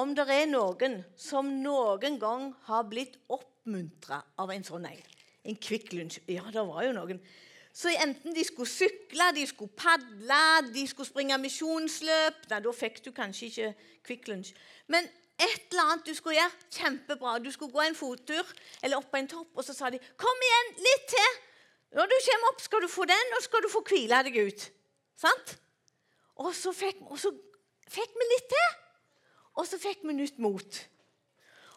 om det er noen som noen gang har blitt oppmuntra av en sånn en. En Kvikk Lunsj. Ja, det var jo noen. Så enten de skulle sykle, de skulle padle, de skulle springe misjonsløp Nei, da fikk du kanskje ikke Kvikk Lunsj. Men et eller annet du skulle gjøre, kjempebra. Du skulle gå en fottur eller opp på en topp, og så sa de 'Kom igjen, litt til'. Når du kommer opp, skal du få den, og skal du få hvile deg ut. Sant? Og så fikk, og så fikk vi litt til. Og så fikk vi nytt mot.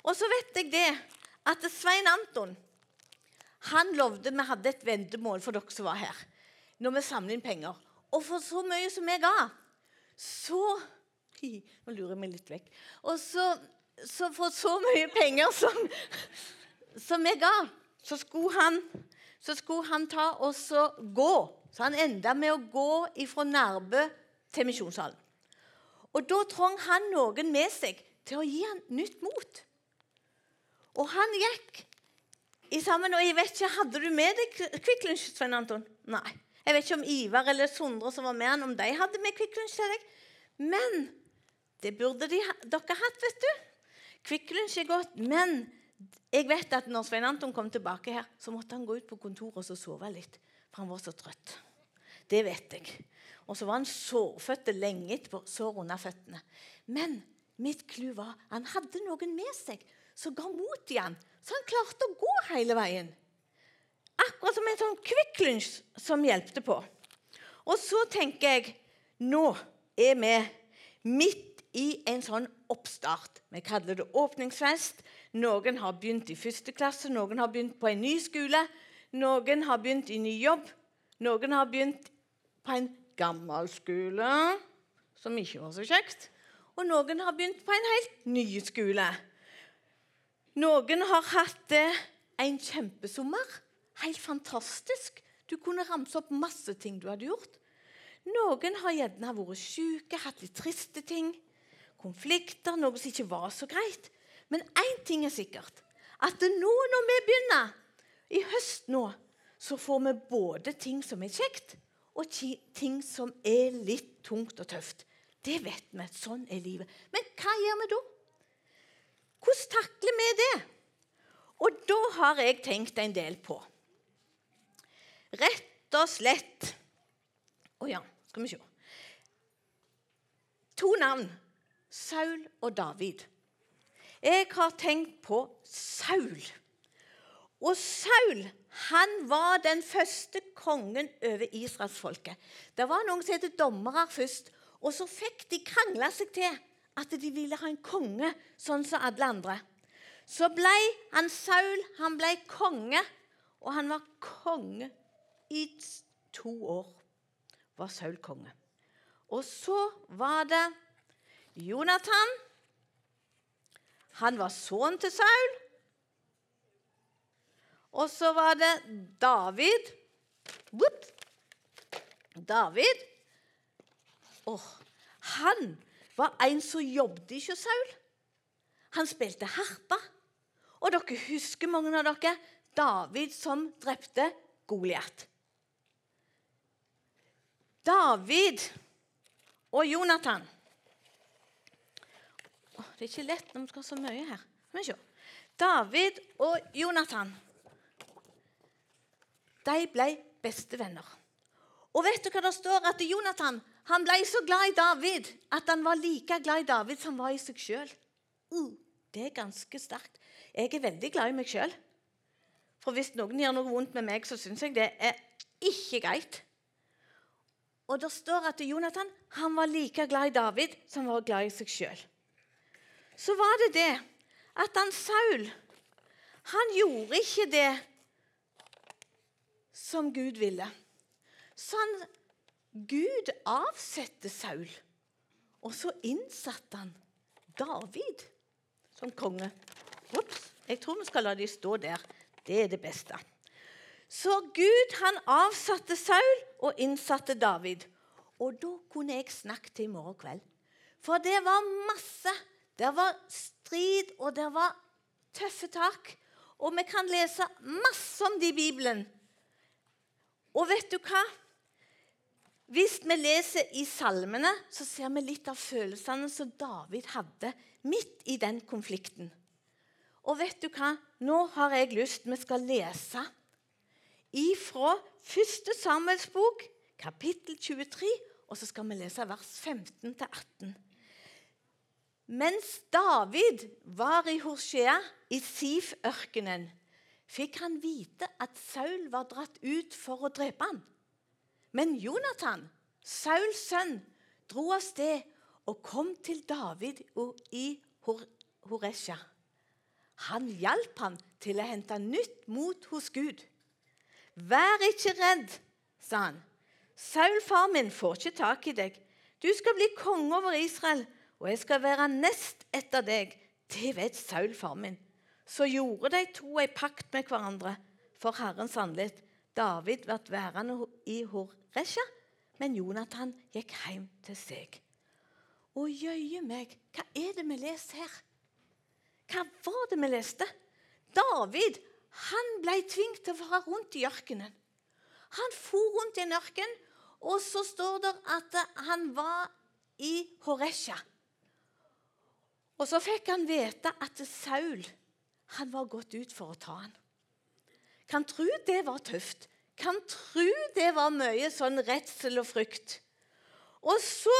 Og så vet jeg det at Svein Anton han lovde Vi hadde et vendemål for dere som var her, når vi samlet inn penger. Og for så mye som vi ga, så Nå lurer jeg meg litt vekk. Og så, så for så mye penger som, som vi ga, så skulle han, så skulle han ta og så gå. Så han enda med å gå fra Nærbø til Misjonssalen. Og da trong han noen med seg til å gi han nytt mot. Og han gikk i sammen, og jeg vet ikke, Hadde du med deg Kvikk Lunsj, Svein Anton? Nei. Jeg vet ikke om Ivar eller Sondre som var med han, om de hadde med Kvikk Lunsj til deg. Men det burde de, dere hatt, vet du. Kvikk Lunsj er godt, men jeg vet at når Svein Anton kom tilbake her, så måtte han gå ut på kontoret og sove litt, for han var så trøtt. Det vet jeg. Og så var han sårfødt lenge etterpå, sår under føttene. Men mitt clou var han hadde noen med seg som ga mot i han, så han klarte å gå hele veien. Akkurat som en sånn kvikklunsj som hjelpte på. Og så tenker jeg nå er vi midt i en sånn oppstart. Vi kaller det åpningsfest. Noen har begynt i første klasse, noen har begynt på en ny skole. Noen har begynt i ny jobb. Noen har begynt på en gammel skole, som ikke var så kjekt. Og noen har begynt på en helt ny skole. Noen har hatt en kjempesommer. Helt fantastisk. Du kunne ramse opp masse ting du hadde gjort. Noen har gjerne vært syke, hatt litt triste ting. Konflikter, noe som ikke var så greit. Men én ting er sikkert. At nå når vi begynner, i høst nå, så får vi både ting som er kjekt, og ting som er litt tungt og tøft. Det vet vi. Sånn er livet. Men hva gjør vi da? Hvordan takler vi det? Og da har jeg tenkt en del på. Rett og slett Å ja, skal vi se. To navn. Saul og David. Jeg har tenkt på Saul. Og Saul han var den første kongen over israelsfolket. Det var noen som het dommere først, og så fikk de krangla seg til at de ville ha en konge sånn som alle andre. Så ble han Saul han ble konge, og han var konge i to år. var Saul konge. Og så var det Jonathan. Han var sønnen til Saul. Og så var det David. Whoop. David. Oh, han var en som jobbet ikke Saul. Han spilte harpe. Og dere husker mange av dere David som drepte Goliat. David og Jonathan oh, Det er ikke lett når vi skal ha så mye her. David og Jonathan de ble bestevenner. Og vet du hva det står? At Jonathan han ble så glad i David at han var like glad i David som han var i seg sjøl. Uh, det er ganske sterkt. Jeg er veldig glad i meg sjøl. For hvis noen gjør noe vondt med meg, så syns jeg det er ikke greit. Og det står at Jonathan han var like glad i David som han var glad i seg sjøl. Så var det det at han Saul han gjorde ikke det som Gud ville. Så Gud avsatte Saul, og så innsatte han David som konge. Ops, jeg tror vi skal la de stå der. Det er det beste. Så Gud han avsatte Saul og innsatte David. Og da kunne jeg snakket til i morgen kveld. For det var masse. Det var strid, og det var tøffe tak. Og vi kan lese masse om det i Bibelen. Og vet du hva? Hvis vi leser i salmene, så ser vi litt av følelsene som David hadde midt i den konflikten. Og vet du hva? Nå har jeg lyst Vi skal lese ifra 1. Samuels bok, kapittel 23, og så skal vi lese vers 15-18. Mens David var i Horsea, i Sif-ørkenen, fikk han vite at Saul var dratt ut for å drepe ham. Men Jonathan, Sauls sønn, dro av sted og kom til David i Horesja. Han hjalp han til å hente nytt mot hos Gud. Vær ikke redd, sa han. Saul, far min, får ikke tak i deg. Du skal bli konge over Israel, og jeg skal være nest etter deg. Det vet Saul, far min. Så gjorde de to ei pakt med hverandre for Herrens anlitt. David ble værende i Horesja, men Jonathan gikk hjem til seg. Å jøye meg, hva er det vi leser her? Hva var det vi leste? David han ble tvunget til å være rundt i ørkenen. Han for rundt i en ørken, og så står det at han var i Horesja. Og så fikk han vite at Saul han var gått ut for å ta han. Kan tro det var tøft. Kan tro det var mye sånn redsel og frykt. Og så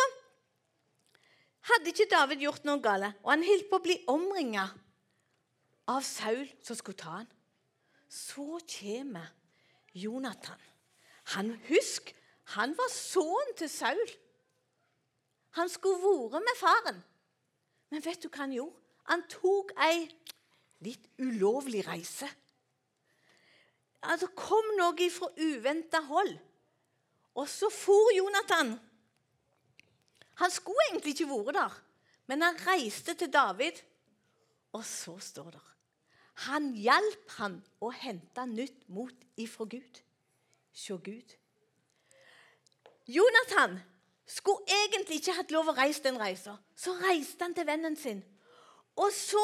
hadde ikke David gjort noe galt, og han holdt på å bli omringa av Saul som skulle ta han. Så kommer Jonathan. Han, Husk, han var sønnen til Saul. Han skulle vært med faren. Men vet du hva han gjorde? Han tok ei litt ulovlig reise. Altså kom noe fra uventa hold. Og så for Jonathan han skulle egentlig ikke vært der, men han reiste til David. Og så står det Han hjalp han å hente nytt mot ifra Gud. Se Gud. Jonathan skulle egentlig ikke hatt lov å reise den reisa. Så reiste han til vennen sin. Og så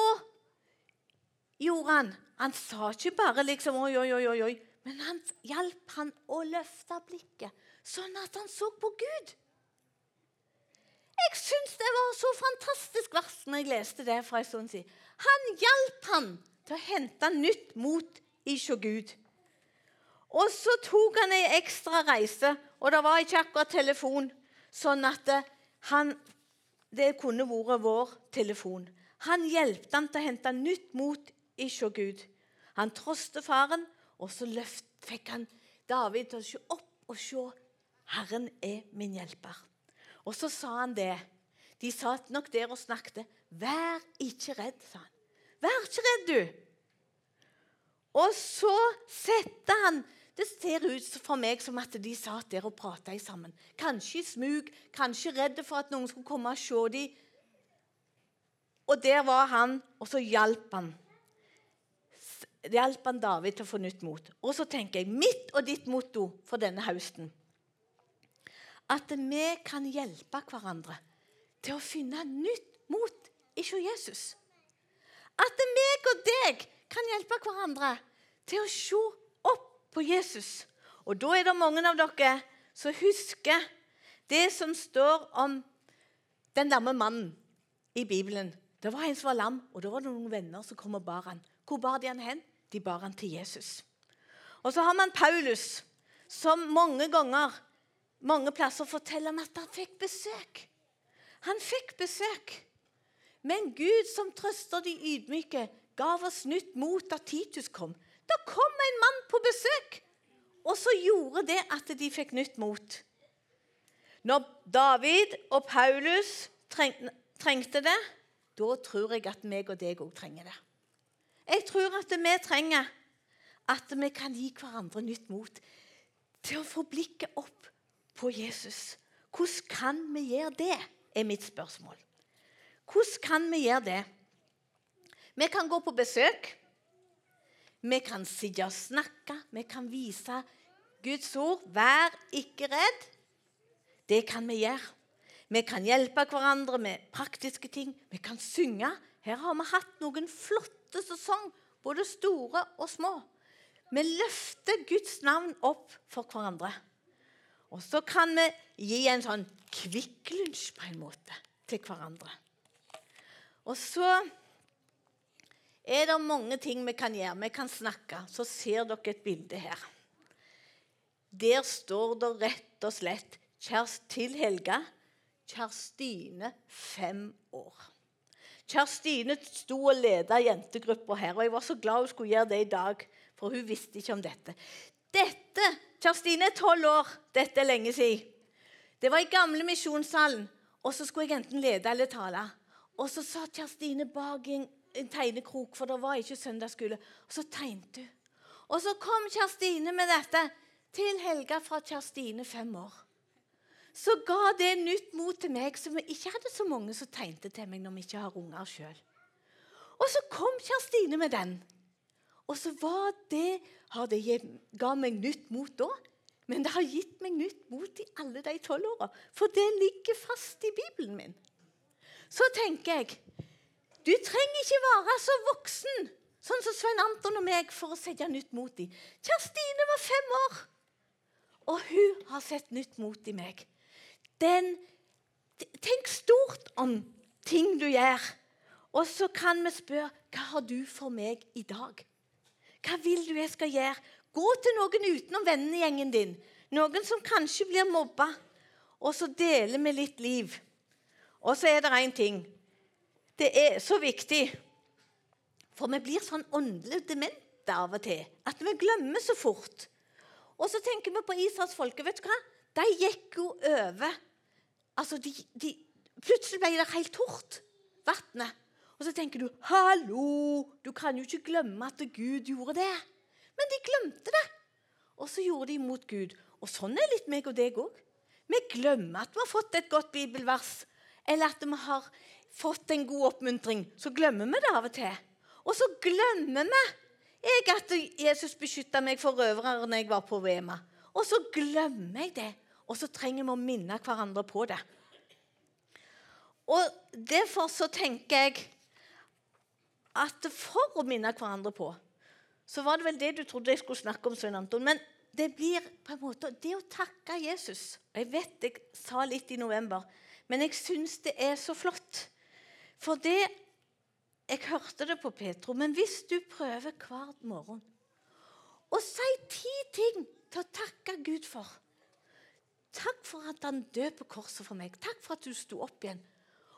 gjorde han Han sa ikke bare liksom oi, oi, oi, oi, men han hjalp han å løfte blikket, sånn at han så på Gud. Jeg syns det var så fantastisk vers når jeg leste det fra en stund siden. Han hjalp han til å hente nytt mot iså Gud. Og så tok han ei ekstra reise, og det var ikke akkurat telefon, sånn at han, det kunne vært vår telefon. Han hjalp han til å hente nytt mot iså Gud. Han troste faren, og så løft, fikk han David til å se opp og se. Herren er min hjelper. Og så sa han det. De satt nok der og snakket. 'Vær ikke redd', sa han. 'Vær ikke redd, du'. Og så setter han Det ser ut for meg som at de satt der og prata sammen. Kanskje i smug, kanskje redde for at noen skulle komme og se dem. Og der var han, og så hjalp han. Hjalp han David til å få nytt mot. Og så tenker jeg mitt og ditt motto for denne høsten at vi kan hjelpe hverandre til å finne nytt mot hos Jesus. At meg og deg kan hjelpe hverandre til å se opp på Jesus. Og da er det mange av dere som husker det som står om den lamme mannen i Bibelen. Det var en som var lam, og da var det noen venner som kom og bar han. Hvor bar de han hen? De bar han til Jesus. Og så har man Paulus, som mange ganger mange plasser forteller om at han fikk besøk. Han fikk besøk. Men Gud, som trøster de ydmyke, gav oss nytt mot da Titus kom. Da kom en mann på besøk, og så gjorde det at de fikk nytt mot. Når David og Paulus trengte det, da tror jeg at meg og deg òg trenger det. Jeg tror at vi trenger at vi kan gi hverandre nytt mot til å få blikket opp på Jesus. Hvordan kan vi gjøre det, er mitt spørsmål. Hvordan kan vi gjøre det? Vi kan gå på besøk. Vi kan sitte og snakke. Vi kan vise Guds ord. Vær ikke redd. Det kan vi gjøre. Vi kan hjelpe hverandre med praktiske ting. Vi kan synge. Her har vi hatt noen flotte sesonger, både store og små. Vi løfter Guds navn opp for hverandre. Og så kan vi gi en sånn Kvikk Lunsj på en måte til hverandre. Og så er det mange ting vi kan gjøre. Vi kan snakke. Så ser dere et bilde her. Der står det rett og slett til Helga Kjerstine, fem år. Kjerstine sto og leda jentegruppa her, og jeg var så glad hun skulle gjøre det i dag, for hun visste ikke om dette. Dette Kjerstine er tolv år. Dette er lenge siden. Det var i gamle misjonssalen, og så skulle jeg enten lede eller tale. Og så satt Kjerstine bak en, en tegnekrok, for det var ikke søndagsskole. Og så tegnet hun. Og så kom Kjerstine med dette til Helga fra Kjerstine, fem år. Så ga det nytt mot til meg, som ikke hadde så mange som tegnte til meg når vi ikke har unger sjøl. Og så kom Kjerstine med den. Og så var det, det ga meg nytt mot da, men det har gitt meg nytt mot i alle de tolv åra. For det ligger fast i Bibelen min. Så tenker jeg du trenger ikke være så voksen sånn som Svein Anton og meg for å sette nytt mot i. Kjerstine var fem år, og hun har sett nytt mot i meg. Den, tenk stort om ting du gjør. Og så kan vi spørre hva har du for meg i dag? Hva vil du jeg skal gjøre? Gå til noen utenom vennegjengen din. Noen som kanskje blir mobba. Og så deler vi litt liv. Og så er det én ting. Det er så viktig. For vi blir sånn åndelig demente av og til at vi glemmer så fort. Og så tenker vi på Israels folke. Vet du hva? De gikk jo over Altså, de, de, Plutselig ble det helt tort, vannet. Og så tenker du 'Hallo! Du kan jo ikke glemme at Gud gjorde det.' Men de glemte det. Og så gjorde de imot Gud. Og sånn er litt meg og deg òg. Vi glemmer at vi har fått et godt bibelvers, eller at vi har fått en god oppmuntring. Så glemmer vi det av og til. Og så glemmer vi jeg at Jesus beskytta meg for røvere når jeg var på Vema. Og så glemmer jeg det. Og så trenger vi å minne hverandre på det. Og Derfor så tenker jeg at for å minne hverandre på, så var det vel det du trodde jeg skulle snakke om, Svein Anton. Men det blir på en måte det å takke Jesus. Jeg vet jeg sa litt i november, men jeg syns det er så flott. For det Jeg hørte det på Petro, men hvis du prøver hver morgen å si ti ting til å takke Gud for Takk for at han døde på korset for meg. Takk for at du sto opp igjen.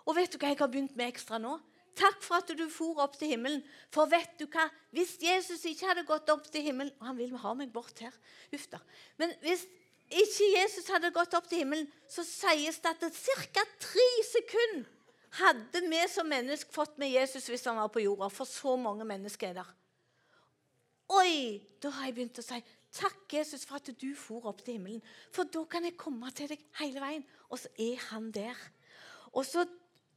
Og vet du hva jeg har begynt med ekstra nå? Takk for at du for opp til himmelen. For vet du hva? Hvis Jesus ikke hadde gått opp til himmelen og Han vil ha meg bort her. Uff da. Men hvis ikke Jesus hadde gått opp til himmelen, så sies det at ca. tre sekunder hadde vi som mennesker fått med Jesus hvis han var på jorda. For så mange mennesker er der. Oi! Da har jeg begynt å si takk, Jesus, for at du for opp til himmelen. For da kan jeg komme til deg hele veien. Og så er han der. Og så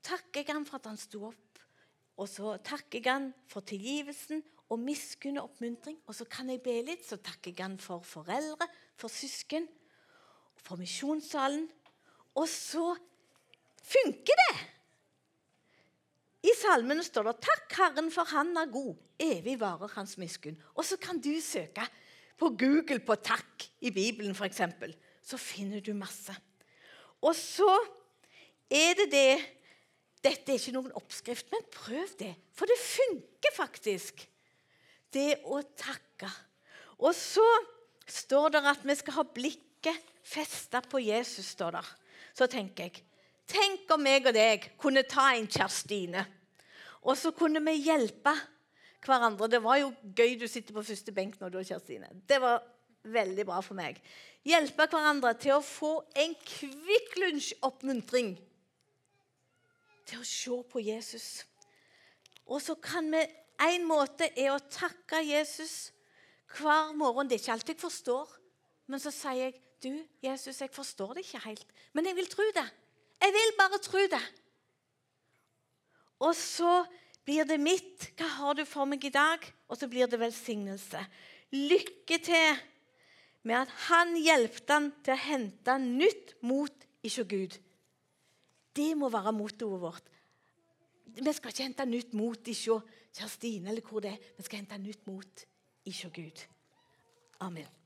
takker jeg han for at han sto opp. Og så takker jeg han for tilgivelsen og miskunn og oppmuntring. Og så kan jeg be litt, så takker jeg han for foreldre, for søsken, for misjonssalen. Og så funker det! I salmene står det 'Takk Herren, for Han er god. Evig varer Hans miskunn'. Og så kan du søke på Google på 'takk' i Bibelen, f.eks. Så finner du masse. Og så er det det dette er ikke noen oppskrift, men prøv det. For det funker faktisk. Det å takke. Og så står det at vi skal ha blikket festa på Jesus. står der. Så tenker jeg Tenk om meg og deg kunne ta en Kjerstine, og så kunne vi hjelpe hverandre. Det var jo gøy du sitter på første benk når nå, da, Kjerstine. Det var veldig bra for meg. Hjelpe hverandre til å få en Kvikk Lunsj-oppmuntring til å se på Jesus. Og så kan vi En måte er å takke Jesus hver morgen. Det er ikke alt jeg forstår, men så sier jeg du, Jesus, jeg forstår det ikke helt, men jeg vil tro det. Jeg vil bare tro det. Og så blir det mitt. Hva har du for meg i dag? Og så blir det velsignelse. Lykke til med at han hjelpte han til å hente nytt mot ikke Gud. Det må være mottoet vårt. Vi skal ikke hente nytt mot ikke Kjerstine eller hvor det er. Vi skal hente nytt mot ikke Gud. Amen.